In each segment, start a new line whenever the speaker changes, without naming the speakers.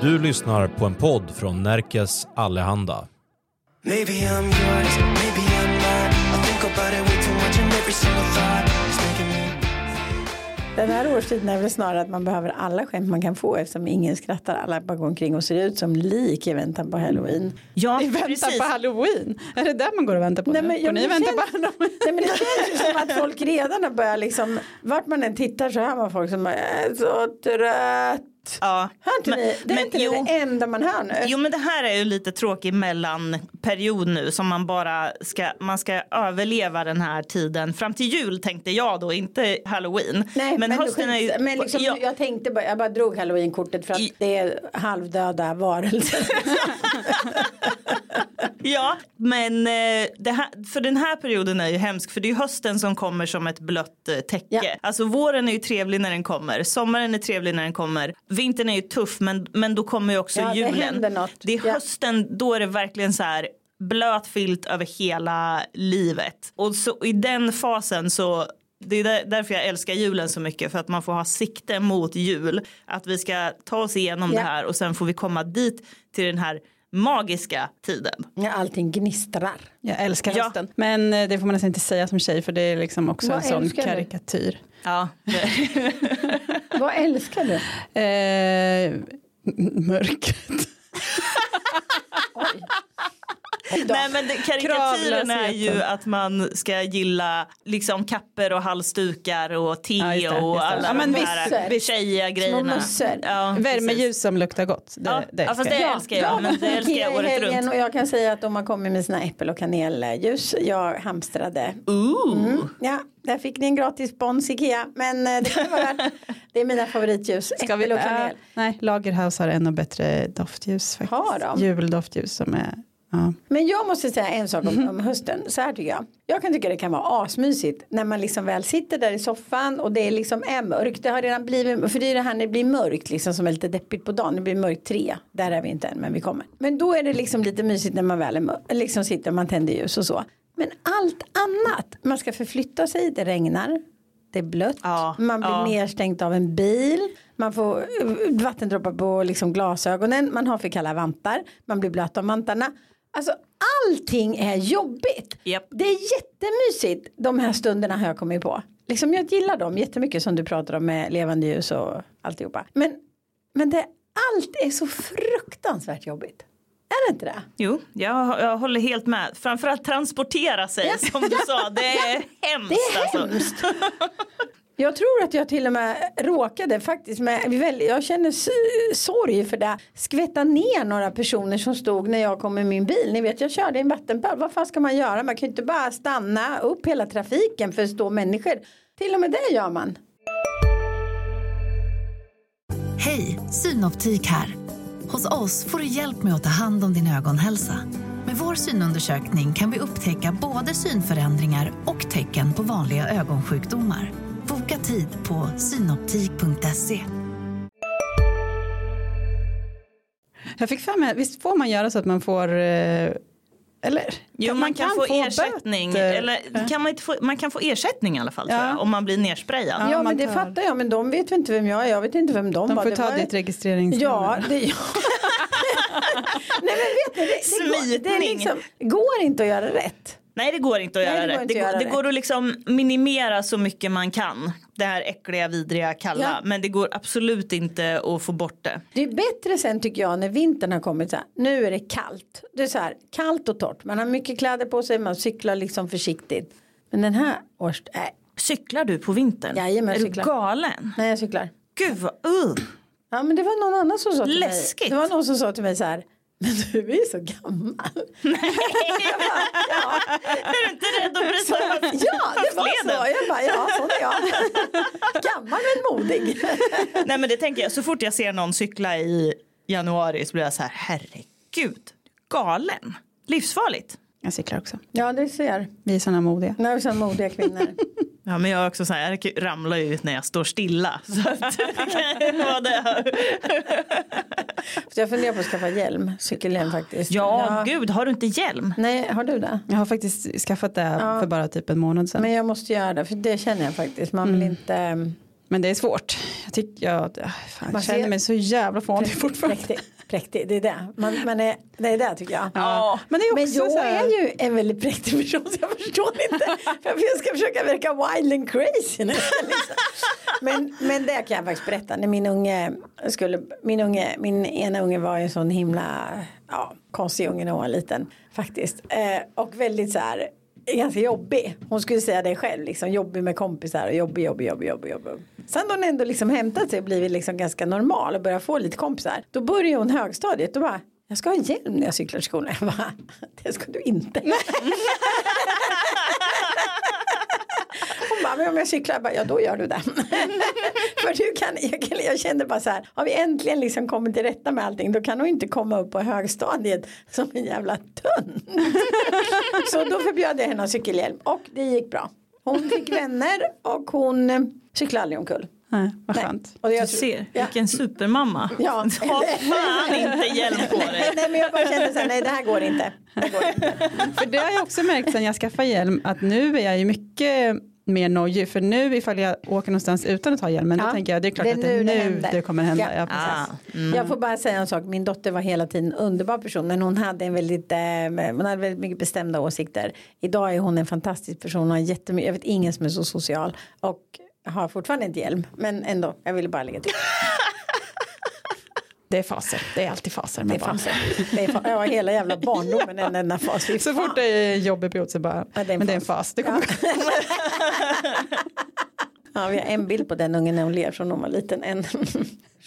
Du lyssnar på en podd från Närkes Allehanda.
Maybe I'm yours, maybe I'm not. I think about it way too much and every single thought.
Den här årstiden är väl snarare att man behöver alla skämt man kan få eftersom ingen skrattar. Alla bara går omkring och ser ut som lik i väntan på halloween.
Ja,
I väntan
precis.
på halloween. Är det där man går och väntar på
Nej,
nu?
men- ja,
ni väntar på
känns-
halloween?
Nej men det känns ju som att folk redan har börjat liksom, vart man än tittar så hör man folk som är så trött.
Ja.
Hör inte
Men-
ni? Det är
men
inte
jo.
det enda man hör nu.
Jo men det här är ju lite tråkig mellanperiod nu som man bara ska, man ska överleva den här tiden fram till jul tänkte jag då, inte halloween.
Nej, men,
hösten är ju,
men liksom,
ja,
jag tänkte bara, jag bara drog halloween-kortet för att
I-
det är halvdöda varelser.
ja, men eh, det här, för den här perioden är ju hemsk för det är ju hösten som kommer som ett blött eh, täcke.
Ja.
Alltså våren är ju trevlig när den kommer, sommaren är trevlig när den kommer, vintern är ju tuff men, men då kommer ju också
Ja, det
julen.
något.
Det är
Ja.
hösten, då är det verkligen så här blöt filt över hela livet. Och så i den fasen så det är där- därför jag älskar julen så mycket för att man får ha sikte mot jul. Att vi ska ta oss igenom
Ja.
det här och sen får vi komma dit till den här magiska tiden.
Ja, allting gnistrar.
Jag älskar
Ja.
hösten. Men eh, det får man nästan inte säga som tjej för det är liksom också
Vad
en sån
älskar du?
karikatyr.
Ja,
Vad älskar du?
Eh, mörkret.
Nej men det, karikatyren är ju att man ska gilla liksom kapper och halsdukar och te
Ja, det,
och alla
Ja, men
de här
visst.
tjejiga grejerna. Ja, precis.
Värmeljus som luktar gott. Det,
Ja,
det
ja, fast det
jag.
älskar jag. Men det älskar jag året
helgen
runt.
Och jag kan säga att de har kommit med sina äppel och kanelljus. Jag hamstrade.
Ooh.
Mm. Ja, där fick ni en gratis spons Ikea. Men eh, det kan vara värt. Det är mina favoritljus.
Ska vi,
och
äh,
kanel.
nej, Lagerhaus har ännu bättre doftljus faktiskt.
Har de?
Juldoftljus som är, ja.
Men jag måste säga en sak om, om hösten. Så här tycker jag. Jag kan tycka det kan vara asmysigt när man liksom väl sitter där i soffan och det är liksom är mörkt. Det har redan blivit, för det är det här när det blir mörkt liksom som är lite deppigt på dagen. Det blir mörkt tre. Där är vi inte än men vi kommer. Men då är det liksom lite mysigt när man väl är mör- liksom sitter och man tänder ljus och så. Men allt annat. Man ska förflytta sig, det regnar. Det är blött.
Ja,
man blir
ja.
nedstängt av en bil. Man får eh, vattendroppar på liksom glasögonen. Man har för kalla vantar. Man blir blöt av vantarna. Alltså allting är jobbigt.
Japp.
Det är jättemysigt. De här stunderna har jag kommit på. Liksom jag gillar dem jättemycket som du pratar om med levande ljus och alltihopa. Men, men det, allt är så fruktansvärt jobbigt. Är det inte det?
Jo, jag, jag håller helt med. Framförallt transportera sig som du sa. Det är hemskt.
Det är
alltså.
hemskt. Jag tror att jag till och med råkade faktiskt med, jag känner sorg för det, skvätta ner några personer som stod när jag kom med min bil. Ni vet jag körde i en vattenpöl, vad fan ska man göra? Man kan ju inte bara stanna upp hela trafiken för att stå människor. Till och med det gör man.
Hej, Synoptik här. Hos oss får du hjälp med att ta hand om din ögonhälsa. Med vår synundersökning kan vi upptäcka både synförändringar och tecken på vanliga ögonsjukdomar. Boka tid på synoptik.se.
Jag fick för mig, visst får man göra så att man får eh, eller?
Jo, man, kan, få, ersättning.
böter.
Eller, kan man, inte få, man kan få ersättning i alla fall
Ja.
jag, om man blir nersprayad.
Ja,
man
men det
tar-
fattar jag men de vet väl inte vem jag är. Jag vet inte vem de,
De
var.
får
Det
ta
var-
ditt registreringsnummer.
Ja, det Nej men vet ni, det, det, går, det liksom, går inte att göra rätt.
Nej det går inte att
Nej,
göra
det går
det. Det,
göra
det går att liksom minimera så mycket man kan. Det här äckliga, vidriga, kalla.
Ja.
Men det går absolut inte att få bort det.
Det är bättre sen tycker jag när vintern har kommit så här. Nu är det kallt. Det är så här kallt och torrt. Man har mycket kläder på sig. Man cyklar liksom försiktigt. Men den här års... Nej,
Cyklar du på vintern?
Jajamän,
är du
cyklar.
galen?
nej jag cyklar.
Gud vad uh.
Ja men det var någon annan som sa till
Läskigt.
mig. Det var någon som sa till mig så här. Men du är så gammal. Jag bara, ja.
Är du inte rädd att bryta
ja det var så. Jag bara ja sån är jag. Gammal men modig.
Nej men det tänker jag, så fort jag ser någon cykla i januari så blir jag så här, herregud, galen, livsfarligt.
Jag cyklar också.
Ja det ser.
Vi är sådana modiga.
Nu är vi så modiga kvinnor.
Ja men jag är också så här, jag ramlar ju ut när jag står stilla. Så att, det kan vara det.
Jag funderar på att skaffa hjälm. Cykelhjälm faktiskt.
Ja, gud, har du inte hjälm?
Nej har du det?
Jag har faktiskt skaffat det för bara typ en månad sedan.
Men jag måste göra det för det känner jag faktiskt. Man vill inte.
Men det är svårt. Jag, tycker, jag, fan,
Man
jag känner mig så jävla fånig fortfarande.
Präktig, präktig, det är det. Man, man är, det är det tycker jag.
Ja. Men det är
Men
också
jag
så här,
är ju en väldigt präktig person så jag förstår inte varför jag ska försöka verka wild and crazy. nu, Liksom. Men, men det kan jag faktiskt berätta. När min unge skulle, min unge, min ena unge var ju en sån himla ja, konstig unge när hon var liten faktiskt. Eh, och väldigt så här ganska jobbig. Hon skulle säga det själv, liksom jobbig med kompisar och jobbig, jobbig, jobbig, jobbig, jobbig. Sen då hon ändå liksom hämtat sig och blivit liksom ganska normal och börjat få lite kompisar. Då börjar hon högstadiet och bara jag ska ha hjälm när jag cyklar till skolan. Jag bara, det ska du inte. Bara, men om jag cyklar, jag bara, ja då gör du det. För du kan, jag, kan- jag kände bara så här, har vi äntligen liksom kommit till rätta med allting då kan hon inte komma upp på högstadiet som en jävla tunn. Så då förbjöd jag henne att cykelhjälm och det gick bra. Hon fick vänner och hon eh, cyklade aldrig omkull.
Nej, vad
Nej.
skönt.
Och
Du
jag,
ser,
Ja.
vilken supermamma.
Ja.
Ha fan inte hjälp på dig.
Nej men jag bara kände så här, nej det här går inte. Det här går inte.
För det har jag också märkt sen jag skaffade hjälm att nu är jag ju mycket mer nojig för nu ifall jag åker någonstans utan att ha hjälmen
Ja,
då tänker jag det är klart
det är
att det är
nu det
nu det kommer hända.
Ja.
Ja.
Ah,
precis.
Jag får bara säga en sak, min dotter var hela tiden en underbar person men hon hade en väldigt, eh, hon hade väldigt mycket bestämda åsikter. Idag är hon en fantastisk person, hon har jättemycket, jag vet ingen som är så social och har fortfarande inte hjälm men ändå, jag ville bara lägga till.
Det är faser, det är alltid faser
Det
med
är
barn.
faser. Det är fa- ja, hela jävla barndomen en enda fas.
Så fort det är jobbig period så bara,
Ja, det är en
men det är en
fas.
fas. Det kommer
Ja, vi har en bild på den ungen när hon ler från hon var liten. En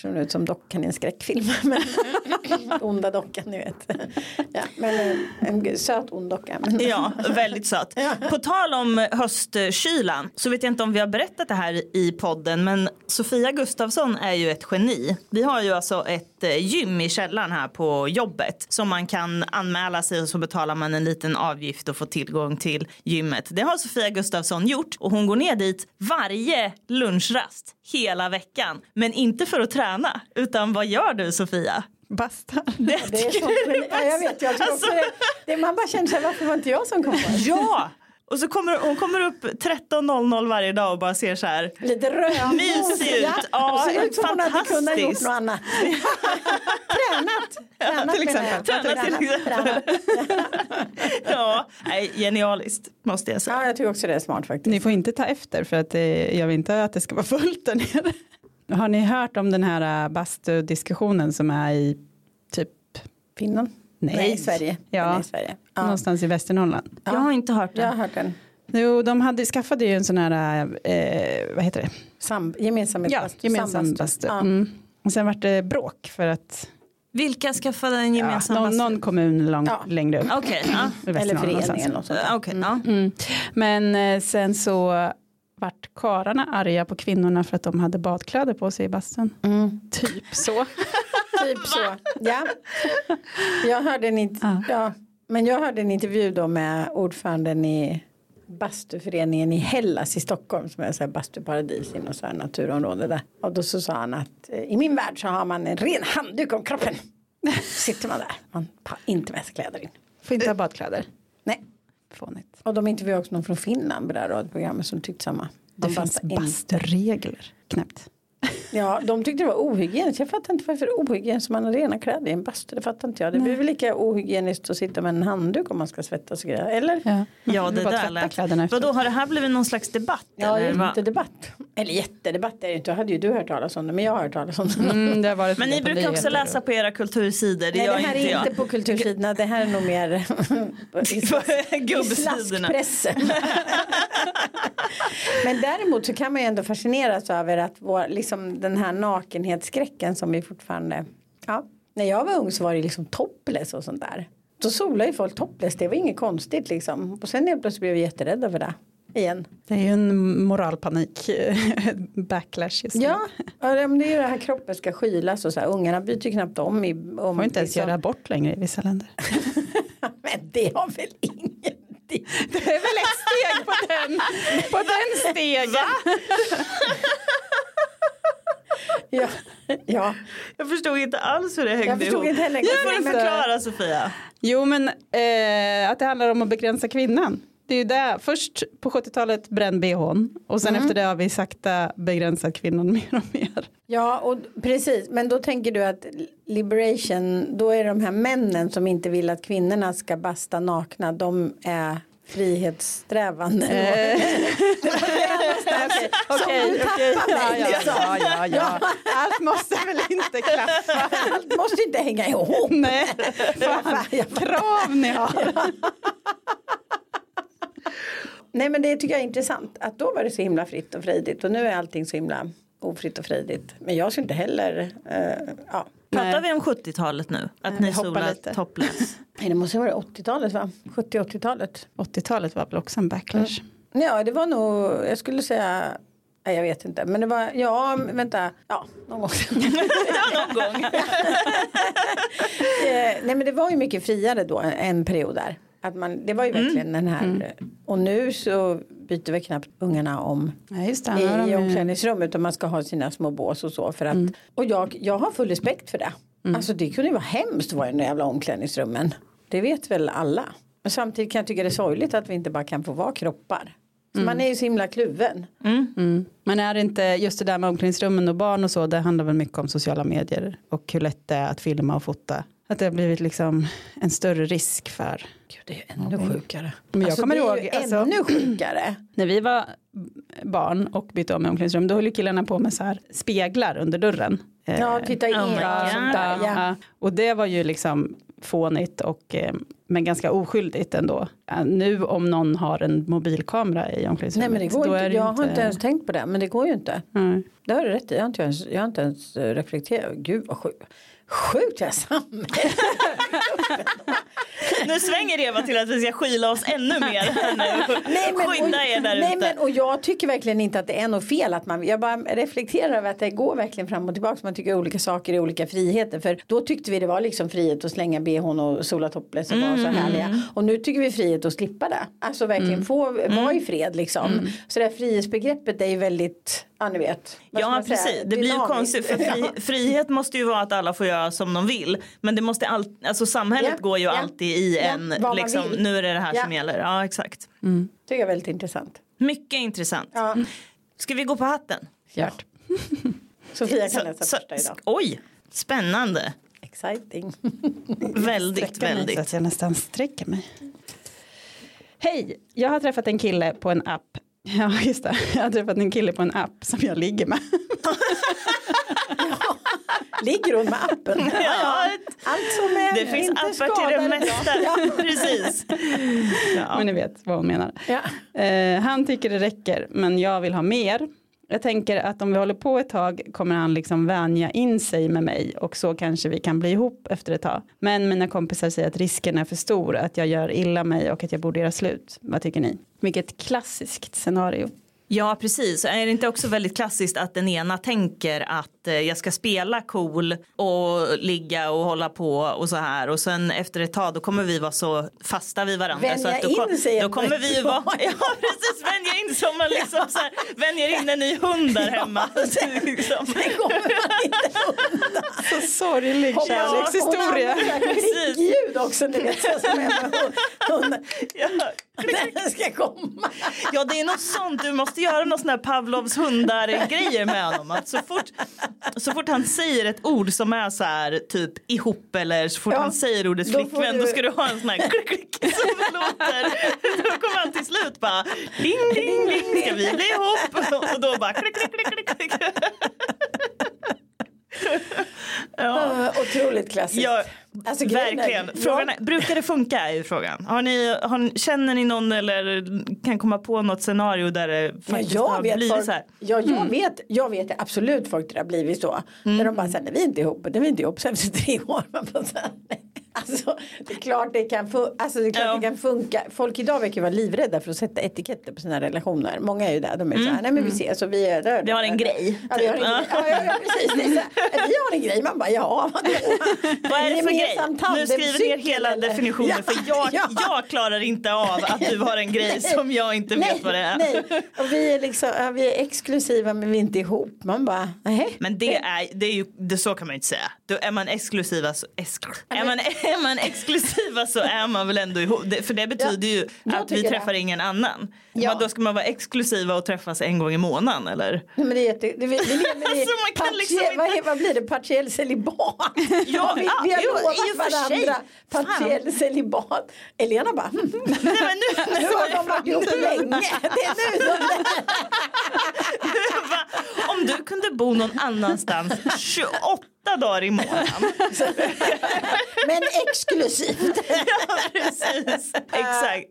ser ut som dockan i en skräckfilm. Onda dockan ni vet. Ja, men en, en söt ond docka.
Ja, väldigt söt. På tal om höstkylan så vet jag inte om vi har berättat det här i podden men Sofia Gustafsson är ju ett geni. Vi har ju alltså ett eh, gym i källaren här på jobbet som man kan anmäla sig och så betalar man en liten avgift och får tillgång till gymmet. Det har Sofia Gustafsson gjort och hon går ner dit varje lunchrast hela veckan. Men inte för att träna utan vad gör du Sofia?
basta.
Det
det är
jag är
ja, jag vet, jag tror också det, det, man bara känner sig, varför var inte jag som kom på det?
Ja! Och så kommer hon kommer upp 13.00 varje dag och bara ser så här.
Lite röd
Mysig ut. Ja,
och ser ut som hon hade kunnat gjort
fantastiskt.
något annat. Tränat. Tränat
till
menar jag.
exempel.
Tränat till exempel.
tränat.
Ja, nej, genialiskt måste jag säga.
Ja, jag tycker också det är smart faktiskt.
Ni får inte ta efter för att det, jag vill inte att det ska vara fullt där nere. Har ni hört om den här äh, bastudiskussionen som är i typ
Finland?
Nej.
Nej, Sverige.
Ja.
Den är i Sverige. Ja.
någonstans i Västernorrland?
Jag har inte hört
Jag har hört den.
Jo, de hade, skaffade ju en sån här, eh, vad heter det?
Sam, gemensam
Ja, gemensam bastu.
Ja.
Mm. Och sen vart det bråk för att
Vilka skaffade en
ja,
gemensam
någon,
bastu?
någon kommun långt,
Ja.
längre upp.
Okej, ja.
Eller
Västernorrland
förening
någonstans.
eller något sånt.
Eh, Okej, ja.
Mm. Men eh, sen så vart kararna arga på kvinnorna för att de hade badkläder på sig i bastun.
Mm.
Typ så.
Typ så. Ja. Jag hörde en, int-
Ja.
Men jag hörde en intervju då med ordföranden i bastuföreningen i Hellas i Stockholm som är så här bastuparadis i något så här naturområde där. Och då så sa han att eh, i min värld så har man en ren handduk om kroppen. Sitter man där, man har inte med sig kläder in.
Får inte ha badkläder.
Nej.
Fånigt.
Och de intervjuade också någon från Finland på det här radioprogrammet som tyckte samma.
Det
De
finns
bastar inte.
basturegler. Knäppt.
Ja, de tyckte det var ohygieniskt. Jag fattar inte varför det är ohygieniskt man har rena kläder i en bastu. Det fattar inte jag. Det blir väl lika ohygieniskt att sitta med en handduk om man ska svettas och grejer. Eller?
Ja,
Ja, det
Bara
där lät. Vadå, har det här blivit någon slags debatt?
Ja, jättedebatt. Eller jättedebatt är det inte. Då hade ju du hört talas om det. Men jag har hört talas om det.
Mm, det har varit
Men ni brukar också läsa på era kultursidor, det
Nej, det här
inte
är
jag.
inte på kultursidorna. Det här är nog mer i slask- i
Gubbsidorna.
slaskpressen. Men däremot så kan man ju ändå fascineras över att vår, liksom den här nakenhetsskräcken som vi fortfarande ja, när jag var ung så var det liksom topless och sånt där. Då solade ju folk topless, det var inget konstigt liksom. Och sen helt plötsligt blev vi jätterädda för det. Igen.
Det är ju en moralpanik, backlash just nu.
Ja, ja, men det är ju det här kroppen ska skylas och så här. Ungarna byter knappt om. I, om
Får inte ens
liksom-
göra abort längre i vissa länder.
Men det har väl ingenting.
Det är väl ett steg på den, på den stegen.
Ja, ja.
Jag förstod inte alls hur det hängde
Jag förstod
ihop.
inte heller.
Nu får du
Men-
förklara Sofia.
Jo men eh, att det handlar om att begränsa kvinnan. det är ju det. Först på 70-talet bränn bhn och sen efter det har vi sakta begränsat kvinnan mer och mer.
Ja, och precis. Men då tänker du att liberation, då är de här männen som inte vill att kvinnorna ska basta nakna, de är frihetssträvande.
Okej,
du tappar mig,
ja,
liksom.
ja, ja, ja. Allt måste väl inte klaffa.
Allt måste inte hänga ihop.
Nej, fan, krav ni har.
Nej men det tycker jag är intressant att då var det så himla fritt och frejdigt och nu är allting så himla ofritt och frejdigt. Men jag skulle inte heller, eh, ja.
Pratar vi om 70-talet nu? Att ni
hoppa
solar
lite.
topless?
Nej, det måste vara 80-talet va? 70-80-talet.
80-talet var väl också en backlash.
Ja det var nog, jag skulle säga, nej jag vet inte. Men det var, ja vänta, ja någon gång.
ja, någon gång.
Eh, nej men det var ju mycket friare då en, en period där. Att man, det var ju verkligen den här, och nu så byter väl knappt ungarna om
Ja, just det.
i
ju-
omklädningsrum utan man ska ha sina små bås och så för att och jag, jag har full respekt för det. Alltså det kunde ju vara hemskt att vara i de jävla omklädningsrummen. Det vet väl alla. Men samtidigt kan jag tycka det är sorgligt att vi inte bara kan få vara kroppar. Så Man är ju så himla kluven.
Mm. Men är det inte just det där med omklädningsrummen och barn och så, det handlar väl mycket om sociala medier och hur lätt det är att filma och fota. Att det har blivit liksom en större risk för.
Gud, det är ju ännu sjukare.
Men jag
alltså,
kommer
det är
ihåg, alltså-
ännu sjukare.
När vi var barn och bytte om i omklädningsrum, då höll ju killarna på med så här speglar under dörren. Eh,
Ja, titta in.
Oh
ja,
God.
sånt där, ja.
Ja, och det var ju liksom fånigt och eh, men ganska oskyldigt ändå. Nu om någon har en mobilkamera i
Nej
omklädningsrummet.
men det går inte.
det
Jag har inte ens tänkt på det. Men det går ju inte.
Nej.
Det har du rätt i. Jag har inte ens, jag har inte ens eh, reflekterat. Gud vad sjukt. Sjukt jag.
Nu svänger Eva till att vi ska skyla oss ännu mer här nu. Skynda er där
nej,
ute.
men, och jag tycker verkligen inte att det är något fel att man, jag bara reflekterar över att det går verkligen fram och tillbaka. Man tycker olika saker är olika friheter. För då tyckte vi det var liksom frihet att slänga bhn och sola topless och vara
Mm,
så härliga. Och nu tycker vi frihet att slippa det. Alltså verkligen få
Mm.
vara i fred liksom. Så det här frihetsbegreppet är ju väldigt, ja ni vet. vad
Ja
man säga,
precis, det blir ju
dynamiskt.
konstigt för fri, frihet måste ju vara att alla får göra som de vill. Men det måste all, alltså samhället
Ja,
går ju
ja,
alltid i
ja,
en, liksom, nu är det det här som gäller. Ja exakt.
tycker jag är väldigt intressant.
Mycket intressant.
Ja.
Ska vi gå på hatten?
Gjort.
Sofia kan läsa
så-
första idag.
Oj, spännande.
Exciting.
Väldigt,
mig så
väldigt.
att jag nästan sträcker mig. Hej, jag har träffat en kille på en app. Ja, just det. Jag har träffat en kille på en app som jag ligger med.
Ligger hon med appen?
Ja,
Allt som är
det finns
inte
appar till det mesta.
Ja.
Precis. Ja.
Men ni vet vad hon menar.
Ja.
Eh, han tycker det räcker, men jag vill ha mer. Jag tänker att om vi håller på ett tag kommer han liksom vänja in sig med mig och så kanske vi kan bli ihop efter ett tag. Men mina kompisar säger att risken är för stor, att jag gör illa mig och att jag borde göra slut. Vad tycker ni? Vilket klassiskt scenario.
Ja precis, är det inte också väldigt klassiskt att den ena tänker att eh, jag ska spela cool och ligga och hålla på och så här och sen efter ett tag då kommer vi vara så fasta vid varandra
Vänja
så att då,
in
kom-
sig
då kommer vi ju vara, ja precis vänja in som man liksom så här, vänjer in en ny hund där hemma. liksom.
Det kommer man inte undan.
Så sorglig kärlekshistoria.
Hon använder ljud också ni vet. Så som är med hund-.
Ja.
Den ska komma.
ja det är något sånt, du måste göra någon sån här Pavlovs hundar grejer med honom. Att så, fort, så fort han säger ett ord som är så här typ ihop eller så fort
Ja,
han säger ordet
då
flickvän
du-
då ska du ha en sån här klick klick som låter. Då kommer han till slut bara ding ding ding ska vi bli ihop? Och då bara klick klick klick klick. Ja.
Otroligt klassiskt.
Ja,
Alltså, är-
verkligen.
Ja.
Frågan är, brukar det funka är ju frågan. Har ni, har, känner ni någon eller kan komma på något scenario där det
Ja,
faktiskt
jag
har blivit
folk,
så här?
ja, jag, vet, jag vet absolut folk där det har blivit så. När de bara säger nej vi är inte ihop, det är vi inte ihop sen efter tre år. Man bara, så här, nej. Alltså, det är klart det kan, fun- alltså, det klart
Ja.
det kan funka. Folk idag verkar ju vara livrädda för att sätta etiketter på sina relationer. Många är ju där, de är så här, nej men vi ses och vi är där.
Vi har en grej,
Ja, vi har en
typ.
grej. Ja, ja, ja, precis. Det är så här, vi har en grej, man bara ja vadå?
Vad är det för grej? Nu skriver ner hela
eller?
definitionen
Ja,
för jag,
ja.
jag klarar inte av att du har en grej som jag inte
nej,
vet vad det är.
Nej, och vi är, liksom, vi är exklusiva men vi är inte ihop. Man bara, nej.
Men det är, det är ju, det, så kan man ju inte säga. Då är man exklusiva så, exkl, är man är man exklusiva så är man väl ändå ihop. För det betyder ju
jag
att vi
tycker det.
träffar ingen annan.
Ja.
Men då ska man vara exklusiva och träffas en gång i månaden eller?
Nej, men det är jätte, det, vi, vi lever i
Alltså, man kan
partie-
liksom inte-
vad blir det? Partiell celibat.
Ja,
vi,
ja,
vi har
jo,
lovat varandra.
Fan.
partiell celibat. Elena bara, hmm,
Nej, men nu,
nu har de varit ihop länge. Det är nu de?
Om du kunde bo någon annanstans 28 dagar i månaden.
Men exklusivt.
Ja, precis. Exakt.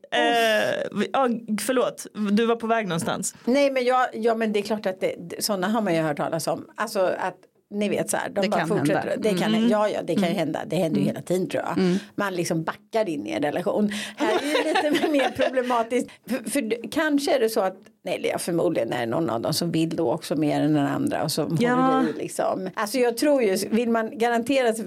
Vi- ja, förlåt, du var på väg någonstans.
Nej men, jag, ja, men det är klart att det, sådana har man ju hört talas om. Alltså att ni vet så här, de
Det
bara
kan
fortsätter.
hända.
Det kan,
Mm.
Ja, ja, det kan ju hända. Det händer ju hela tiden tror jag. Man liksom backar in i en relation. Här är det lite mer problematiskt. För, för kanske är det så att, nej det är förmodligen är det någon av dem som vill då också mer än den andra. Och som
Ja.
håller i liksom. Alltså jag tror ju, vill man garantera sig,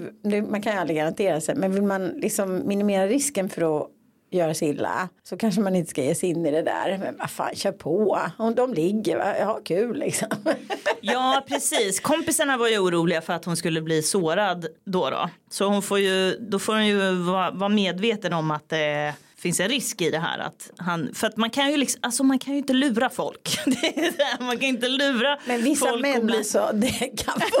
man kan ju aldrig garantera sig, men vill man liksom minimera risken för att göra sig illa så kanske man inte ska ge sig in i det där. Men vad fan, kör på. Om de ligger, va? ja kul liksom.
Ja precis, kompisarna var ju oroliga för att hon skulle bli sårad då då. Så hon får ju, då får hon ju vara, vara medveten om att det finns en risk i det här. Att han, för att man kan ju liksom, alltså man kan ju inte lura folk. Man kan inte lura
Men vissa
folk
män
bli
alltså, det kan
de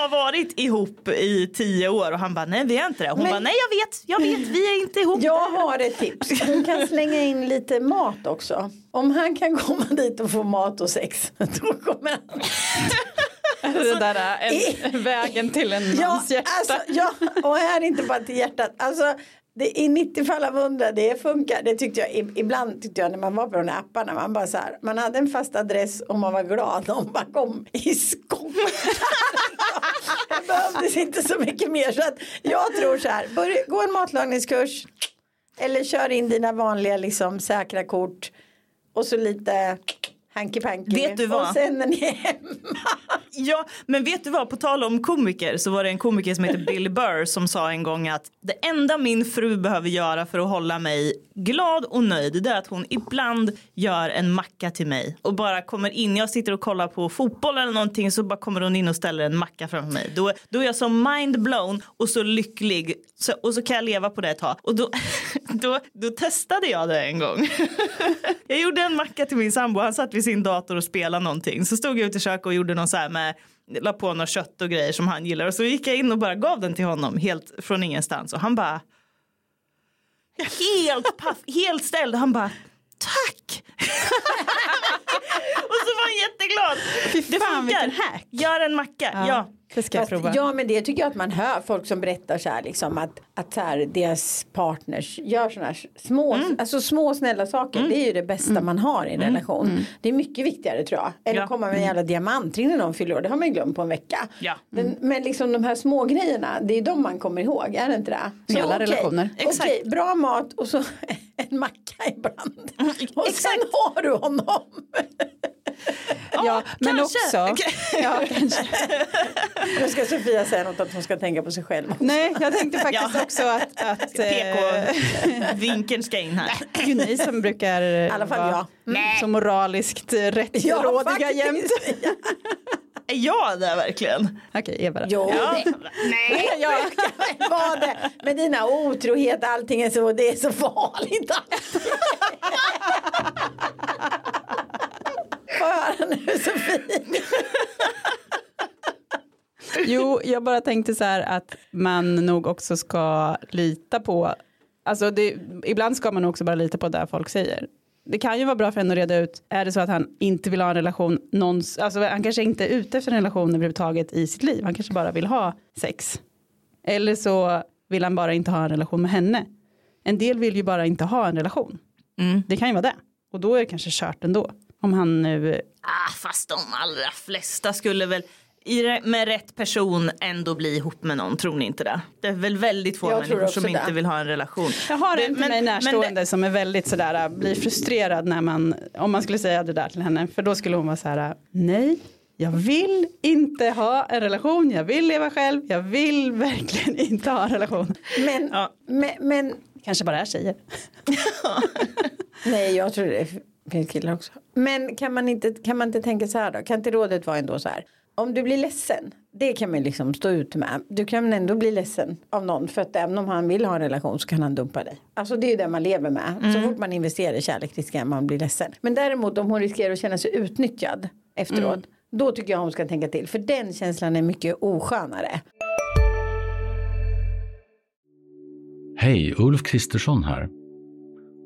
har varit ihop i tio år och han bara nej vi är inte det. Hon
Men-
bara nej jag vet, jag vet vi är inte ihop.
Jag har ett tips. Hon kan slänga in lite mat också. Om han kan komma dit och få mat och sex. Då kommer han.
det där är en, vägen till en
Ja,
mans hjärta.
alltså, ja, och här är inte bara till hjärtat. Alltså, det är 90 fall av 100 det funkar. Det tyckte jag ibland tyckte jag när man var på de här apparna. Man bara så här, man hade en fast adress och man var glad om man kom i skott. det behövdes inte så mycket mer. Så att jag tror så här, börja, gå en matlagningskurs. Eller kör in dina vanliga liksom säkra kort. Och så lite hanky panky.
Vet du vad?
Och sen är ni hemma.
Ja, men vet du vad? På tal om komiker så var det en komiker som heter Bill Burr som sa en gång att det enda min fru behöver göra för att hålla mig glad och nöjd det är att hon ibland gör en macka till mig och bara kommer in. Jag sitter och kollar på fotboll eller någonting så bara kommer hon in och ställer en macka framför mig. Då, då är jag så mind blown och så lycklig så, och så kan jag leva på det ett tag. Och då, då, då testade jag det en gång. jag gjorde en macka till min sambo. Han satt vid sin dator och spelade någonting. Så stod jag ute i köket och gjorde någon så här med la på något kött och grejer som han gillar och så gick jag in och bara gav den till honom helt från ingenstans och han bara helt paff, helt ställd han bara tack så var han jätteglad det
fan, vilken
funkar
hack.
gör en macka ja,
Det ska jag
Fast,
prova.
ja men det tycker jag att man hör folk som berättar så här liksom att, att så här, deras partners gör sådana här små,
Mm.
alltså små snälla saker. Det är ju det bästa man har i en relation. Det är mycket viktigare tror jag. Eller
Mm. Ja.
komma med en jävla diamantring när någon fyller år. Det har man ju glömt på en vecka.
Ja.
Den, men liksom de här små grejerna det är de man kommer ihåg. Är det inte det?
I alla
okej,
relationer.
Exakt.
Okej, bra mat och så en macka ibland. Och sen
exakt.
har du honom.
ja, men
kanske.
också. Ja, kanske.
Nu ska Sofia säga något att hon ska tänka på sig själv.
Nej, jag tänkte faktiskt
Ja.
också att, att eh,
PK-vinkeln ska in här
det är ju ni som brukar I
alla fall jag.
så moraliskt eh, rättrådiga
faktiskt.
jämt.
är jag där verkligen?
Okej, Eva då.
Jo,
Ja.
det
nej
Ja, men var det. Med dina otrohet, allting är så, det är så farligt. Få höra nu Sofie.
Jo, jag bara tänkte så här att man nog också ska lita på, alltså det, ibland ska man också bara lita på det folk säger. Det kan ju vara bra för en att reda ut, är det så att han inte vill ha en relation, någons, alltså han kanske inte är ute efter en relation överhuvudtaget i sitt liv, han kanske bara vill ha sex. Eller så vill han bara inte ha en relation med henne. En del vill ju bara inte ha en relation.
Mm.
Det kan ju vara det. Och då är det kanske kört ändå. Om han nu
Ah, fast de allra flesta skulle väl med rätt person ändå bli ihop med någon, tror ni inte det? Det är väl väldigt få
Jag
människor som
också
inte
det.
vill ha en relation.
Jag har
Det-
en till
men-
mig
men
närstående
det-
som är väldigt sådär, äh, blir frustrerad när man, om man skulle säga det där till henne, för då skulle hon vara så här, äh, nej, jag vill inte ha en relation, jag vill leva själv, jag vill verkligen inte ha en relation.
Men,
Ja.
men, men
Kanske bara är tjejer.
nej jag tror det finns killar också. Men kan man, inte, kan man inte tänka så här då? Kan inte rådet vara ändå så här? Om du blir ledsen Det kan man liksom stå ut med. Du kan ändå bli ledsen av någon för att även om han vill ha en relation så kan han dumpa dig. Alltså det är ju det man lever med. Så fort man investerar i kärlek riskerar man att bli ledsen. Men däremot om hon riskerar att känna sig utnyttjad efteråt. Då tycker jag hon ska tänka till. För den känslan är mycket oskönare.
Hej, Ulf Kristersson här.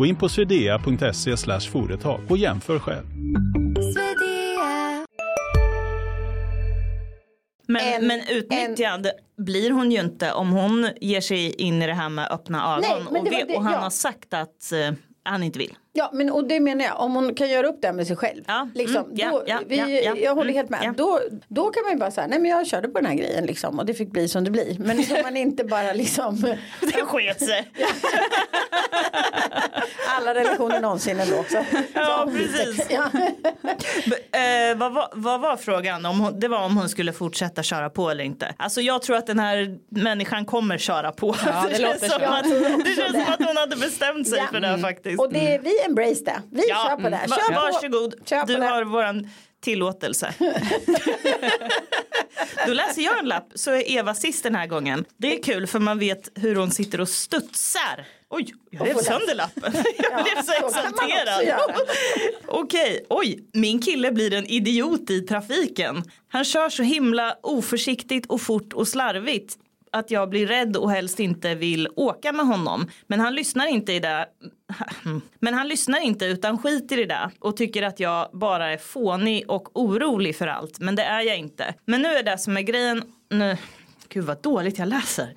Gå in på swedea.se företag och jämför själv.
Men,
En-
men utnyttjad blir hon ju inte om hon ger sig in i det här med öppna ögon
Nej,
och, vet-
det-
och han
ja.
har sagt att eh, han inte vill.
Ja men och det menar jag, om hon kan göra upp det med sig själv.
Ja,
Liksom,
mm,
då,
ja,
vi,
ja, ja,
jag håller
mm,
helt med.
ja.
Då, då kan man ju bara säga, nej men jag körde på den här grejen liksom och det fick bli som det blir. Men så man inte bara liksom
Det sket sig.
alla relationer någonsin ändå. Så,
Ja, precis.
Ja.
Eh, vad, var, vad var frågan? Om hon, det var om hon skulle fortsätta köra på eller inte. Alltså jag tror att den här människan kommer köra på.
Ja, det
känns
låter
som att, det känns som att hon hade bestämt sig
Ja.
för det här faktiskt.
Och det, vi embrace det. Vi kör på det.
mm. Va-
Kör på.
Varsågod,
Kör på
du
det.
har våran tillåtelse. Då läser jag en lapp så är Eva sist den här gången. Det är kul för man vet hur hon sitter och studsar. Oj, jag rev sönder lappen. Jag blev så exalterad. Okej, oj, min kille blir en idiot i trafiken. Han kör så himla oförsiktigt och fort och slarvigt att jag blir rädd och helst inte vill åka med honom. Men han lyssnar inte i det. Men han lyssnar inte utan skiter i det och tycker att jag bara är fånig och orolig för allt. Men det är jag inte. Men nu är det som är grejen. Nu. Gud vad dåligt jag läser.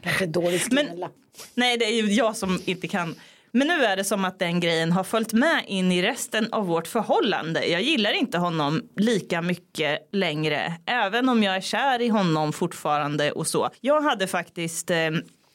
Kanske dåligt skriven
Men-
lapp.
Nej, det är ju jag som inte kan. Men nu är det som att den grejen har följt med in i resten av vårt förhållande. Jag gillar inte honom lika mycket längre. Även om jag är kär i honom fortfarande och så. Jag hade faktiskt eh,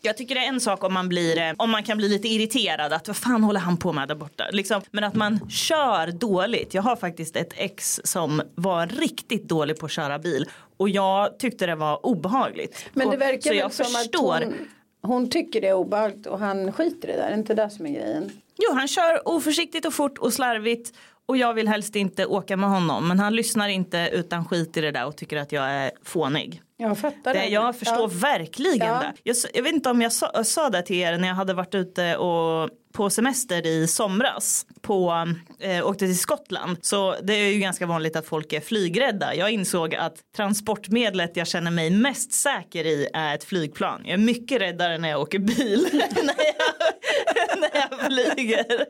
jag tycker det är en sak om man blir, eh, om man kan bli lite irriterad att vad fan håller han på med där borta. Liksom, men att man kör dåligt. Jag har faktiskt ett ex som var riktigt dålig på att köra bil. Och jag tyckte det var obehagligt.
Men det
Och-
verkar
så
väl
jag
som
förstår.
att hon, hon tycker det är obehagligt och han skiter i det där. Är det inte det som är grejen?
Jo, han kör oförsiktigt och fort och slarvigt och jag vill helst inte åka med honom. Men han lyssnar inte utan skit i det där och tycker att jag är fånig.
Jag fattar
Det, jag förstår
Ja.
verkligen
Ja.
det. Jag, jag vet inte om jag sa, sa det till er när jag hade varit ute och på semester i somras på, eh, åkte till Skottland. Så det är ju ganska vanligt att folk är flygrädda. Jag insåg att transportmedlet jag känner mig mest säker i är ett flygplan. Jag är mycket räddare när jag åker bil när, jag, när jag flyger.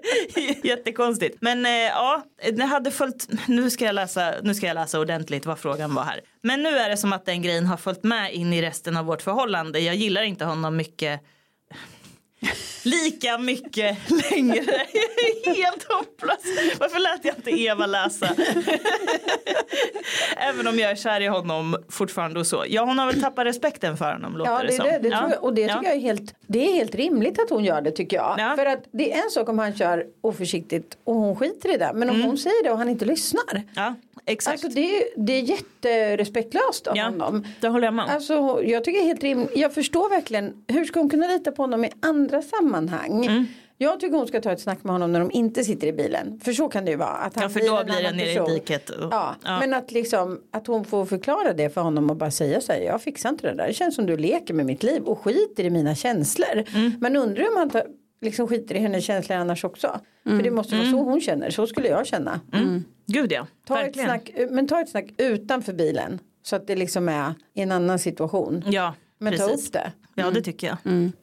Jättekonstigt. Men eh, ja, det hade följt, nu ska, jag läsa, nu ska jag läsa ordentligt vad frågan var här. Men nu är det som att den grejen har följt med in i resten av vårt förhållande. Jag gillar inte honom mycket lika mycket längre. Helt hopplös. Varför lät jag inte Eva läsa? Även om jag är kär i honom fortfarande och så. Ja, hon har väl tappat respekten för honom låter
Ja, det,
som.
är det, det
Ja.
jag, och det
Ja.
tycker jag är helt, det är helt rimligt att hon gör det tycker jag.
Ja.
För att det är en sak om han kör oförsiktigt och hon skiter i det. Men om
Mm.
hon säger det och han inte lyssnar.
Exakt.
Alltså det är, det är jätterespektlöst av
ja,
honom.
det håller jag med om.
Alltså jag tycker helt rimligt. Jag förstår verkligen. Hur ska hon kunna lita på honom i andra sammanhang?
Mm.
Jag tycker hon ska ta ett snack med honom när de inte sitter i bilen. För så kan det ju vara. Att han
Ja, för då blir det nere i diket. och-
Ja,
ja.
men att liksom att hon får förklara det för honom och bara säga så här. Jag fixar inte det där. Det känns som du leker med mitt liv och skiter i mina känslor.
Mm.
Men undrar om han tar, liksom skiter i hennes känslor annars också.
Mm.
För det måste vara så hon känner. Så skulle jag känna.
Gud ja,
Ta ett
verkligen.
snack, men ta ett snack utanför bilen. Så att det liksom är i en annan situation.
Ja,
Men ta
precis.
upp det.
Ja det tycker jag.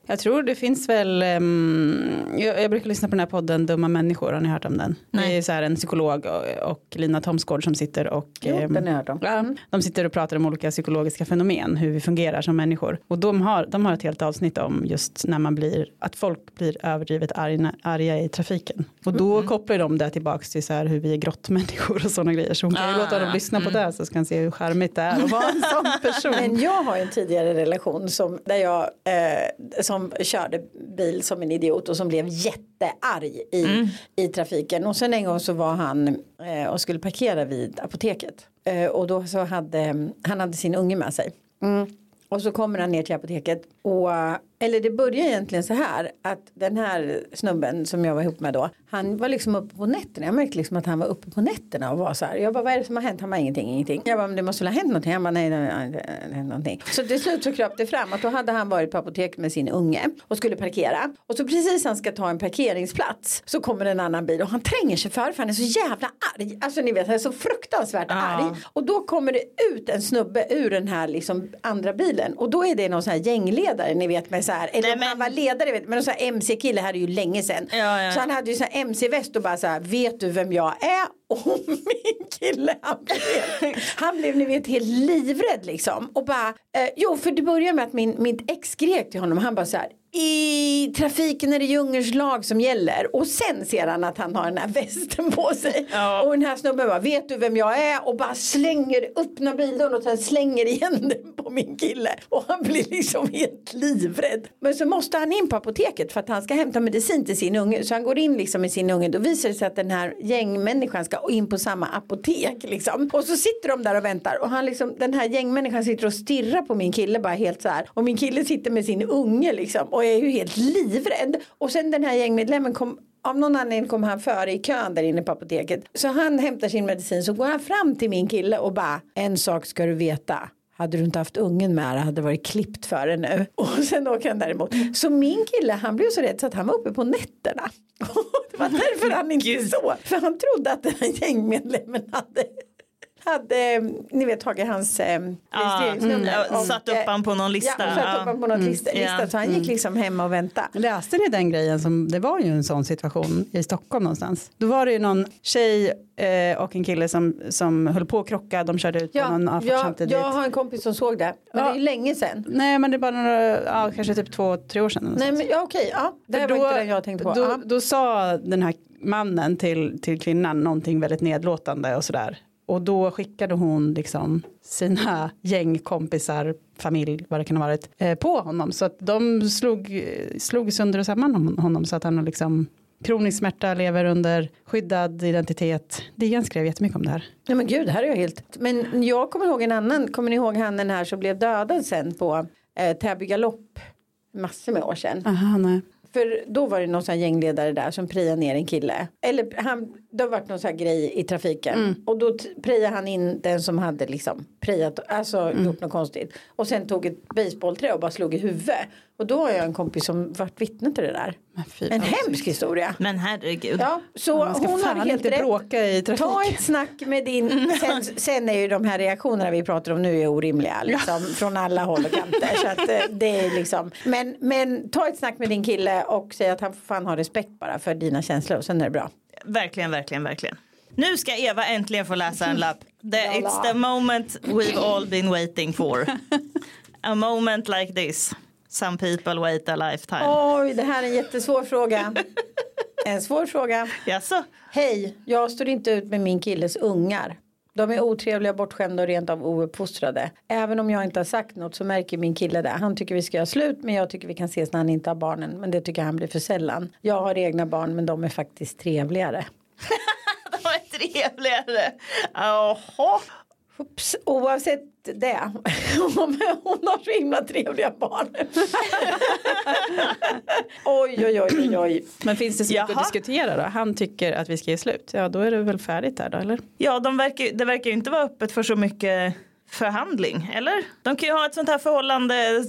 Mm. Jag tror det finns väl, um, jag, jag brukar lyssna på den här podden Dumma människor, har ni hört om den?
Nej.
Det är så här en psykolog och, och Lina Thomsgård som sitter och
Jo,
ehm,
den har jag hört om.
Ja, de sitter och pratar om olika psykologiska fenomen, hur vi fungerar som människor. Och de har, de har ett helt avsnitt om just när man blir, att folk blir överdrivet arga, arga i trafiken. Och då kopplar de det tillbaks till så här hur vi är grottmänniskor och sådana grejer. Så hon kan ju
Ah,
låta dem lyssna på det så ska han se hur charmigt det är att vara en sån person.
Men jag har en tidigare relation som, där jag eh, som körde bil som en idiot och som blev jättearg i, i trafiken. Och sen en gång så var han eh, och skulle parkera vid apoteket. Eh, och då så hade han hade sin unge med sig. Mm. Och så kommer han ner till apoteket och eller det börjar egentligen så här att den här snubben som jag var ihop med då han var liksom uppe på nätterna. Jag märkte liksom att han var uppe på nätterna och var så här. Jag bara vad är det som har hänt? Han bara ingenting ingenting. Jag bara men det måste väl ha hänt någonting? Han bara nej det har inte hänt någonting. Så till slut så kröp det fram att då hade han varit på apotek med sin unge och skulle parkera. Och så precis han ska ta en parkeringsplats så kommer en annan bil och han tränger sig för för han är så jävla arg. Alltså ni vet han är så fruktansvärt arg. Och då kommer det ut en snubbe ur den här liksom andra bilen och då är det någon sån här gängledare ni vet med så här eller
Nej,
om han
men-
var ledare vet, men någon sån här MC-kille här är ju länge sedan.
Ja, ja.
så han hade ju sån här MC-väst och bara så här vet du vem jag är? Och min kille han blev, han blev ni vet helt livrädd liksom. Och bara eh, jo för det börjar med att min, mitt ex skrek till honom. Han bara så här i trafiken är det djungelns lag som gäller. Och sen ser han att han har den här västen på sig.
Ja.
och den här snubben bara vet du vem jag är? Och bara slänger öppna bilen och sen slänger igen den på min kille. Och han blir liksom helt livrädd. Men så måste han in på apoteket för att han ska hämta medicin till sin unge. Så han går in liksom med sin unge. Då visar det sig att den här gängmänniskan ska in på samma apotek liksom. Och så sitter de där och väntar. Och han liksom den här gängmänniskan sitter och stirrar på min kille bara helt så här. Och min kille sitter med sin unge liksom. Och är ju helt livrädd och sen den här gängmedlemmen kom av någon anledning kom han före i kön där inne på apoteket. Så han hämtar sin medicin så går han fram till min kille och bara en sak ska du veta. Hade du inte haft ungen med dig hade det varit klippt för det nu. Och sen åker han däremot. Så min kille han blev så rädd så att han var uppe på nätterna. Det var därför han inte sov. För han trodde att den här gängmedlemmen hade hade, ni vet tagit hans eh, registreringsnummer.
mm, ja,
Och,
satt upp han på någon lista.
Ja, och satt
Ja.
upp han på någon lista,
Mm,
lista
ja.
så han gick liksom hem och väntade.
Läste ni den grejen som, det var ju en sån situation i Stockholm någonstans. Då var det ju någon tjej eh, och en kille som, som höll på att krocka, de körde ut på
Ja,
någon avfart
jag,
samtidigt.
jag har en kompis som såg det. Men
Ja.
det är ju länge sedan.
Nej men det är bara några, ja, kanske typ två, tre år sedan.
Nej men ja, okej, ja. Det här
För
var inte den jag tänkte på.
Då,
Ja.
då sa den här mannen till, till kvinnan någonting väldigt nedlåtande och sådär. Och då skickade hon liksom sina gängkompisar, familj, vad det kan ha varit, eh, på honom. Så att de slog, slog sönder och samman om honom så att han har liksom kronisk smärta, lever under skyddad identitet. DN skrev jättemycket om det här.
Nej men gud, det här är jag helt. Men jag kommer ihåg en annan. Kommer ni ihåg han den här som blev dödad sen på eh, Täby galopp. Massor med år sedan.
Aha, nej.
För då var det någon sån gängledare där som priade ner en kille. Eller han, det har varit någon sån här grej i trafiken. Och då priade han in den som hade liksom priat, alltså gjort något konstigt. Och sen tog ett baseballträ och bara slog i huvudet. Och då har jag en kompis som varit vittne till det där. En hemsk historia.
Men herregud.
Ja, så
Man ska
hon
fan
hade helt
inte
rätt.
bråka i trafik.
Ta ett snack med din, sen, sen är ju de här reaktionerna vi pratar om nu är orimliga liksom, från alla håll och kanter. Så att, eh, det är liksom, men, men ta ett snack med din kille och säg att han får fan ha respekt bara för dina känslor och sen är det bra.
Verkligen, verkligen, verkligen. Nu ska Eva äntligen få läsa en lapp. The, it's the moment we've all been waiting for. A moment like this. Some people wait a lifetime.
Oj, det här är en jättesvår fråga. En svår fråga.
Jaså?
Hej, jag står inte ut med min killes ungar. De är otrevliga, bortskämda och rent av ouppfostrade. Även om jag inte har sagt något så märker min kille det. Han tycker vi ska göra slut men jag tycker vi kan ses när han inte har barnen. Men det tycker han blir för sällan. Jag har egna barn men de är faktiskt trevligare.
De är trevligare. Jaha.
Oops, oavsett det. Om hon har så himla trevliga barn. oj, oj, oj, oj, oj.
Men finns det så mycket
Jaha.
att diskutera då? Han tycker att vi ska ge slut. Ja då är det väl färdigt där då eller?
Ja, de verkar, det verkar ju inte vara öppet för så mycket förhandling, eller? De kan ju ha ett sånt här förhållande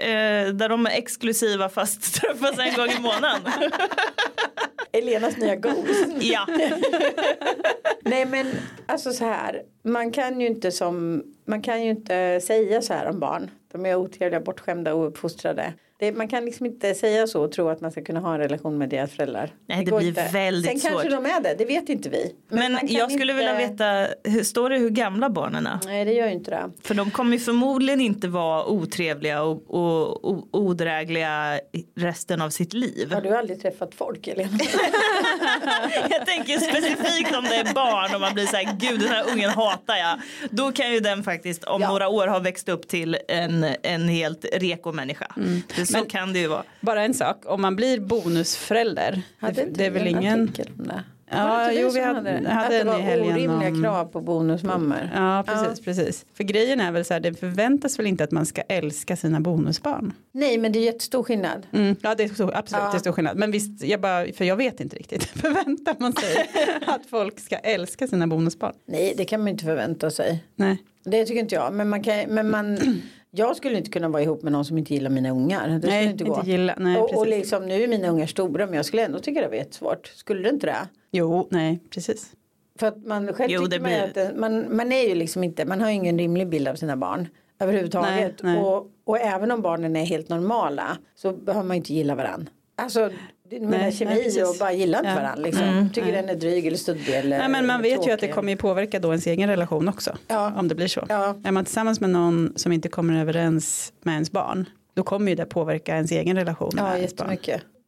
eh, där de är exklusiva fast träffas en gång i månaden.
Elenas nya Ghost.
ja.
Nej men alltså så här. Man kan ju inte som man kan ju inte säga så här om barn. De är otrevliga, bortskämda och uppfostrade. Det, man kan liksom inte säga så och tro att man ska kunna ha en relation med deras föräldrar.
Nej, det
går
blir
inte.
väldigt
Sen kanske
svårt.
de är det, det vet inte vi.
Men
kan
jag skulle
inte-
vilja veta, hur, står det hur gamla barnen är?
Nej det gör ju inte det.
För de kommer ju förmodligen inte vara otrevliga och, och, och odrägliga resten av sitt liv.
Har du aldrig träffat folk Elena?
Jag tänker specifikt om det är barn och man blir så här, gud den här ungen hatar jag. Då kan ju den faktiskt om
Ja.
några år ha växt upp till en, en helt reko människa. Det, så
Men-
kan det ju vara.
Bara en sak, om man blir bonusförälder,
Hade
det, det är väl
en
ingen... Ja, jo,
vi
hade- hade
Att det
en
var orimliga
om-
krav på bonusmammor.
Ja, precis, precis. För grejen är väl så här, det förväntas väl inte att man ska älska sina bonusbarn.
Nej men det är jättestor skillnad.
Mm, ja, det är så, absolut,
Ja.
det är stor skillnad. Men visst, jag bara, för jag vet inte riktigt. Förväntar man sig att folk ska älska sina bonusbarn?
Nej det kan man inte förvänta sig.
Nej.
Det tycker inte jag. Men man kan, men man, jag skulle inte kunna vara ihop med någon som inte gillar mina ungar. Det skulle
Nej,
inte gå.
inte gilla- nej,
och, och liksom, nu är mina ungar stora men jag skulle ändå tycka det var jättesvårt. Skulle det inte det?
Jo, nej, precis.
För att man själv
Jo,
tycker man,
blir-
att man, man är ju liksom inte, man har ju ingen rimlig bild av sina barn. Överhuvudtaget.
Nej, nej.
Och, och även om barnen är helt normala så behöver man ju inte gilla varandra. Alltså menar
nej,
kemi
precis.
och bara gilla inte
Ja.
varandra. Liksom. Tycker
nej.
den är dryg eller studdig eller
Nej, men man vet ju att det
tråkig.
kommer ju påverka då ens egen relation också.
Ja.
Om det blir så.
Ja.
Är man tillsammans med någon som inte kommer överens med ens barn. Då kommer ju det påverka ens egen relation med
Ja,
ens barn.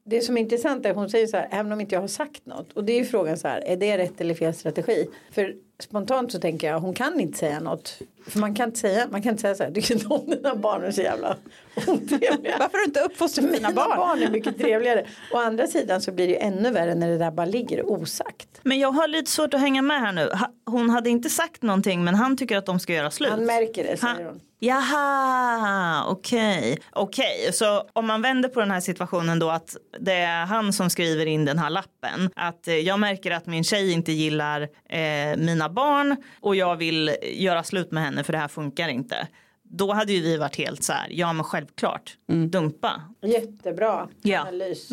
Det som är intressant är att hon säger så här, även om inte jag har sagt något. Och det är ju frågan så här, är det rätt eller fel strategi? För spontant så tänker jag, hon kan inte säga något. För man kan inte säga, man kan inte säga så här, du kan inte om dina barn är så jävla otrevliga.
Varför har du inte uppfostrat
Mina
dina barn?
barn är mycket trevligare. Å andra sidan så blir det ju ännu värre när det där bara ligger osagt.
Men jag har lite svårt att hänga med här nu. Hon hade inte sagt någonting men han tycker att de ska göra slut.
Han märker det säger
Han-
hon.
Jaha, okej. Okej, så om man vänder på den här situationen då att det är han som skriver in den här lappen. Att eh, jag märker att min tjej inte gillar eh, mina barn och jag vill göra slut med henne för det här funkar inte. Då hade ju vi varit helt så här, ja men självklart, dumpa.
Jättebra
Ja.
analys.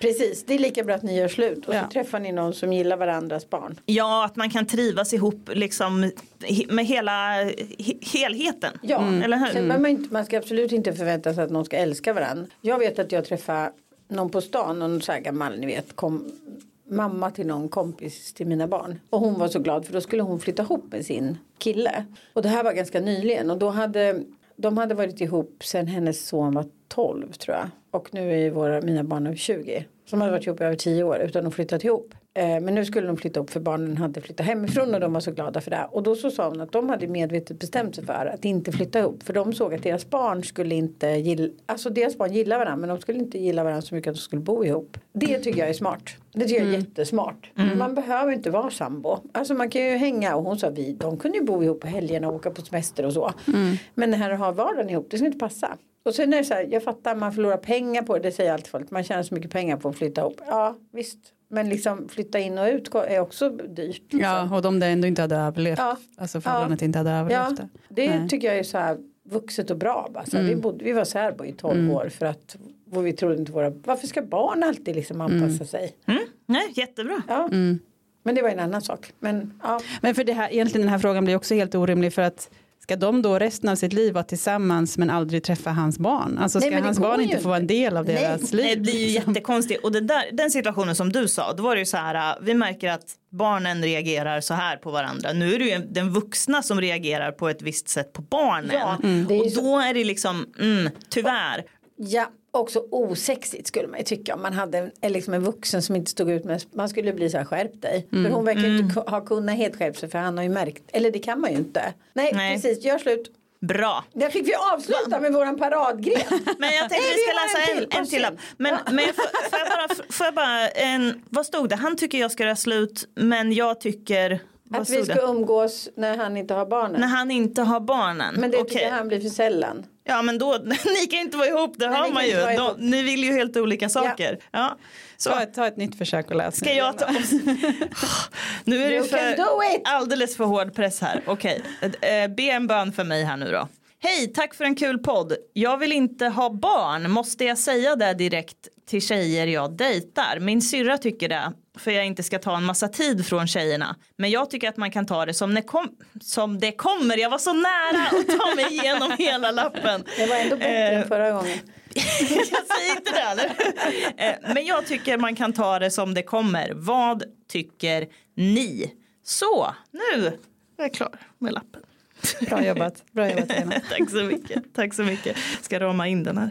Precis, det är lika bra att ni gör slut. Och
Ja.
så träffar ni någon som gillar varandras barn.
Ja, att man kan trivas ihop liksom med hela he- helheten.
Ja,
Eller hur?
Sen behöver man, inte, man ska absolut inte förvänta sig att någon ska älska varandra. Jag vet att jag träffade någon på stan, någon så här gammal, ni vet, kom, mamma till någon kompis till mina barn. Och hon var så glad för då skulle hon flytta ihop med sin kille. Och det här var ganska nyligen och då hade de hade varit ihop sen hennes son var 12 tror jag. Och nu är våra, mina barn över 20. Så de hade varit ihop i över 10 år utan att flyttat ihop. Eh, men nu skulle de flytta upp för barnen hade flyttat hemifrån och de var så glada för det. Och då så sa hon att de hade medvetet bestämt sig för att inte flytta ihop. För de såg att deras barn skulle inte gilla, alltså deras barn gillar varandra men de skulle inte gilla varandra så mycket att de skulle bo ihop. Det tycker jag är smart. Det tycker jag är jättesmart. Man behöver inte vara sambo. Alltså man kan ju hänga och hon sa vi, de kunde ju bo ihop på helgerna och åka på semester och så. Men det här att ha vardagen ihop, det ska inte passa. Och sen är det så här, jag fattar man förlorar pengar på det, det säger alltid folk. Man tjänar så mycket pengar på att flytta ihop. Ja visst, men liksom flytta in och ut är också dyrt. Liksom.
Ja, och de det ändå inte hade överlevt.
Ja.
Alltså förhållandet inte hade överlevt
Ja,
det. Nej.
tycker jag är så här vuxet och bra. Bara. Så här,
Mm.
vi, bodde, vi var särbo i 12 år för att vi trodde inte våra, varför ska barn alltid liksom anpassa sig?
Mm? Nej, jättebra.
Ja.
Mm.
Men det var en annan sak. Men ja,
Men för det här, egentligen den här frågan blir också helt orimlig för att ska de då resten av sitt liv vara tillsammans men aldrig träffa hans barn? Alltså
Nej,
ska
det
hans barn inte få vara en del av
Nej,
deras liv?
Nej, det blir ju jättekonstigt. Och det där, den situationen som du sa, då var det ju så här, äh, vi märker att barnen reagerar så här på varandra. Nu är det ju den vuxna som reagerar på ett visst sätt på barnen.
Ja, mm. det är ju
Och då är det liksom, mm, tyvärr.
ja, också osexigt skulle man ju tycka om man hade en, en liksom en vuxen som inte stod ut med, man skulle bli så här skärp dig.
Mm.
För hon verkar ju inte ha kunnat helt skärpt sig för han har ju märkt, eller det kan man ju inte. Nej,
Nej.
precis, gör slut.
Bra.
Där fick vi avsluta med våran paradgren.
Men jag tänkte
Nej,
vi ska läsa
en till.
en till. lapp. Men,
Ja.
men får, får jag bara, får jag bara en, vad stod det? Han tycker jag ska göra slut men jag tycker, vad
Att vi ska
det?
umgås när han inte har barnen.
När han inte har barnen.
Men det tycker han blir för sällan.
Ja men då, ni kan inte vara ihop, det hör man ju. De, ni vill ju helt olika saker. Ja. Så,
Ta, ett- ta ett nytt försök och läs.
ska jag ta... nu är det för, alldeles för hård press här. Okej, Eh, be en bön för mig här nu då. Hej, tack för en kul podd. Jag vill inte ha barn, måste jag säga det direkt till tjejer jag dejtar. Min syrra tycker det för jag inte ska ta en massa tid från tjejerna. Men jag tycker att man kan ta det som, det kom, som det kommer. Jag var så nära att ta mig igenom hela lappen.
Det var ändå bättre
Eh,
än förra gången.
jag säger inte det eller? Eh, Men jag tycker man kan ta det som det kommer. Vad tycker ni? Så, nu är jag klar med lappen.
Bra jobbat. Bra jobbat Lena.
Tack så mycket. Tack så mycket. Ska rama in den här.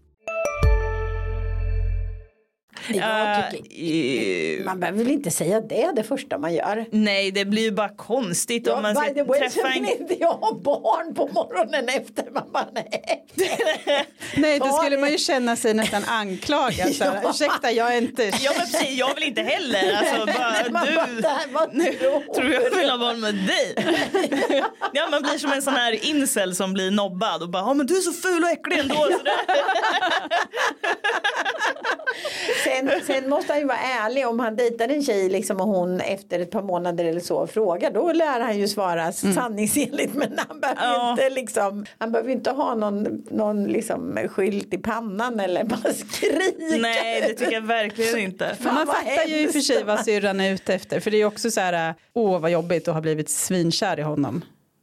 Jag tycker, man behöver väl inte säga det det första man gör.
Nej, det blir ju bara konstigt
Ja,
om man ska
way,
träffa en...
inte jag ha barn på morgonen efter. Man bara, nej.
Nej, då skulle man ju känna sig nästan anklagad. Så här,
Ja.
Ursäkta, jag är inte...
Ja men precis, jag vill inte heller. Alltså, bara,
bara,
du
var tråkigt.
tror jag vill ha barn med dig. Ja man blir som en sån här incel som blir nobbad och bara, ja men du är så ful och äcklig ändå. Så det...
Sen, sen måste han ju vara ärlig om han dejtar en tjej liksom, och hon efter ett par månader eller så frågar då lär han ju svara sanningsenligt men han behöver ju
Ja.
inte liksom han behöver inte ha någon, någon liksom skylt i pannan eller bara skrika.
Nej det tycker jag verkligen inte.
Men man fattar ju i och för sig vad syrran är ute efter. För det är ju också så här, åh vad jobbigt att ha blivit svinkär i honom.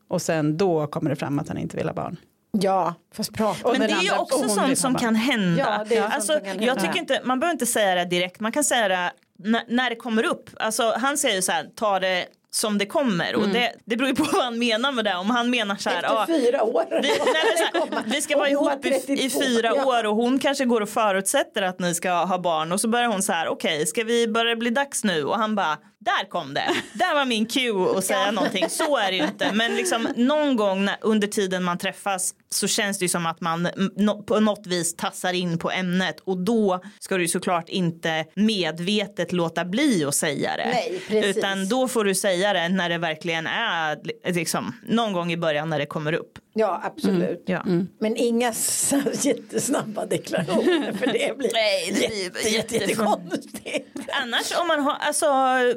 Och sen då kommer det fram att han inte vill ha barn.
Ja, fast prata
Men det är ju också
vill
sånt som kan hända.
Ja,
alltså, jag
hända.
tycker inte, man behöver inte säga det direkt, man kan säga det när, det kommer upp. Alltså, han säger ju så här, ta det som det kommer. Och det, det beror ju på vad han menar med det. Om han menar så här,
efter
ja,
fyra år.
vi, nej, här, vi ska vara ihop i, i
32,
fyra
ja.
år och hon kanske går och förutsätter att ni ska ha barn och så börjar hon så här okej ska vi börja bli dags nu och han bara där kom det, där var min cue att säga någonting, så är det ju inte. Men liksom någon gång under tiden man träffas så känns det ju som att man på något vis tassar in på ämnet. Och då ska du såklart inte medvetet låta bli att säga det.
Nej, precis.
utan då får du säga det när det verkligen är liksom någon gång i början när det kommer upp.
Ja, absolut.
Ja.
Men inga jättesnabba deklarationer för det blir
Nej, det blir
jätte, jätte,
jättefun-
jättekonstigt.
Annars om man har, alltså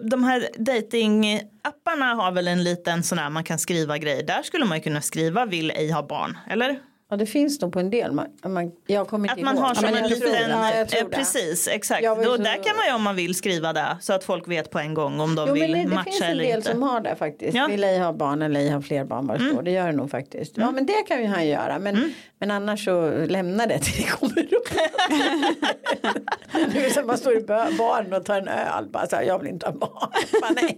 de här datingapparna har väl en liten sån här man kan skriva grejer. Där skulle man ju kunna skriva vill ej ha barn, eller?
Ja, det finns nog på en del. Man, man, jag kommer inte
Att man
ihåg.
har som
men
en liten,
det. Ja,
eh,
det.
precis exakt. Då,
så-
där kan man ju om man vill skriva det så att folk vet på en gång om de
Jo,
vill
det, det
matcha
finns en
eller
del
inte.
som har det faktiskt.
Ja. Mm.
Vill ej ha barn eller ej ha fler barn det står. Det gör det nog faktiskt. Ja men det kan ju han göra. Men, men annars så lämna det till det kommer upp. nu är det som man står i baren och tar en öl. Bara så här, jag vill inte ha barn. Bara, nej.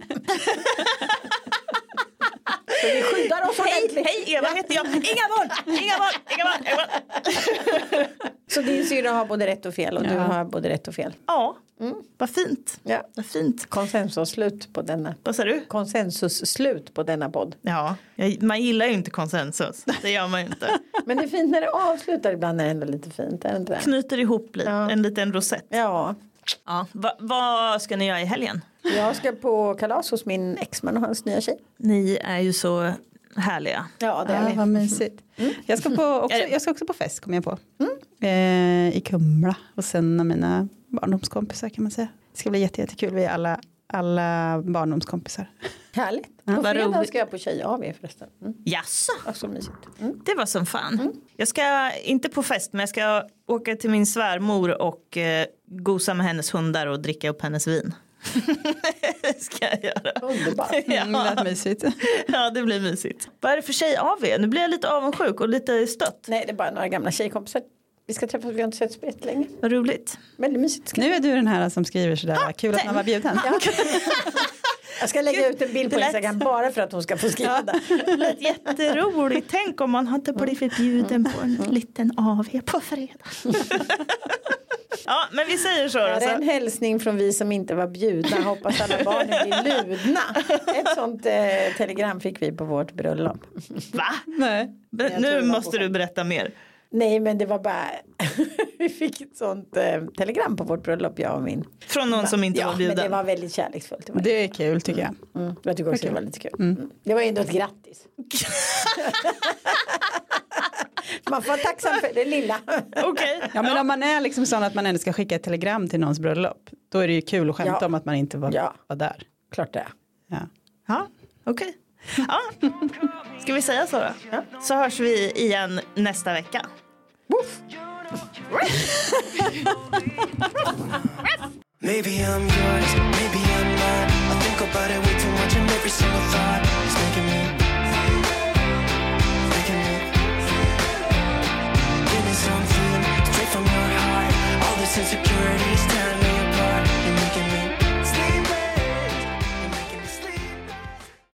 så vi skyddar oss
Hej,
ordentligt.
hej Eva heter jag. Inga barn, inga barn, inga barn. Inga barn.
Så din syrra har både rätt och fel och du
Ja.
har både rätt och fel.
Ja, vad fint.
Ja.
Vad fint.
Konsensus slut på denna.
Vad sa du?
Konsensus slut på denna podd.
Ja, man gillar ju inte konsensus. Det gör man ju inte.
Men det är fint när det avslutar ibland är det ändå lite fint. Är det inte det?
Knyter ihop lite,
Ja.
en liten rosett.
Ja,
Ja. Va, vad ska ni göra i helgen?
jag ska på kalas hos min exman och hans nya tjej.
Ni är ju så härliga.
Ja, det är vi.
vad mysigt. Jag, ska på också, jag ska också på fest kom jag på. Eh, I Kumla och sen av mina barndomskompisar kan man säga. Det ska bli jätte, jättekul. Vi är alla, alla barndomskompisar.
Härligt.
Ja,
På fredag ska jag på tjej-AW förresten. Mm.
Jaså?
Ja, så mysigt. Mm.
Det var som fan. Jag ska, inte på fest, men jag ska åka till min svärmor och eh, gosa med hennes hundar och dricka upp hennes vin. Det ska jag göra.
Underbart.
Mm, det lät mysigt.
Ja, det blir mysigt. Vad är det för tjej av er? Nu blir jag lite avundsjuk och lite stött.
Nej, det är bara några gamla tjejkompisar. Vi ska träffas, vi har inte setts på jättelänge.
Vad roligt.
Väldigt mysigt.
Nu är du den här som skriver sådär, kul att man var bjuden.
Jag ska lägga ut en bild på Instagram bara för att hon ska få skriva där.
Det lät jätteroligt. Tänk om man hade blivit bjuden på en liten AV på fredag. Ja, men vi säger så.
Är en hälsning från vi som inte var bjudna. Hoppas alla barnen blir ludna. Ett sånt eh, telegram fick vi på vårt bröllop.
Va?
Nej.
Nu måste du berätta mer.
Nej men det var bara vi fick ett sånt eh, telegram på vårt bröllop jag och min.
Från någon som inte
ja,
var
men det
bjuden.
var väldigt kärleksfullt. Det, var
Det är kul tycker jag.
mm, jag tycker också det var lite kul. Mm. Det var ändå ett grattis. Man får vara tacksam för det lilla.
Okej.
Ja men om man är liksom sån att man ändå ska skicka ett telegram till någons bröllop. Då är det ju kul att skämta
Ja.
om att man inte var,
Ja.
var där.
Klart det är.
Ja.
Ja, okej. Ja. Ska vi säga så då? Så hörs vi igen nästa vecka.
Maybe I'm yours, maybe I'm not. I think about it way too much, and every single thought this insecurity's down.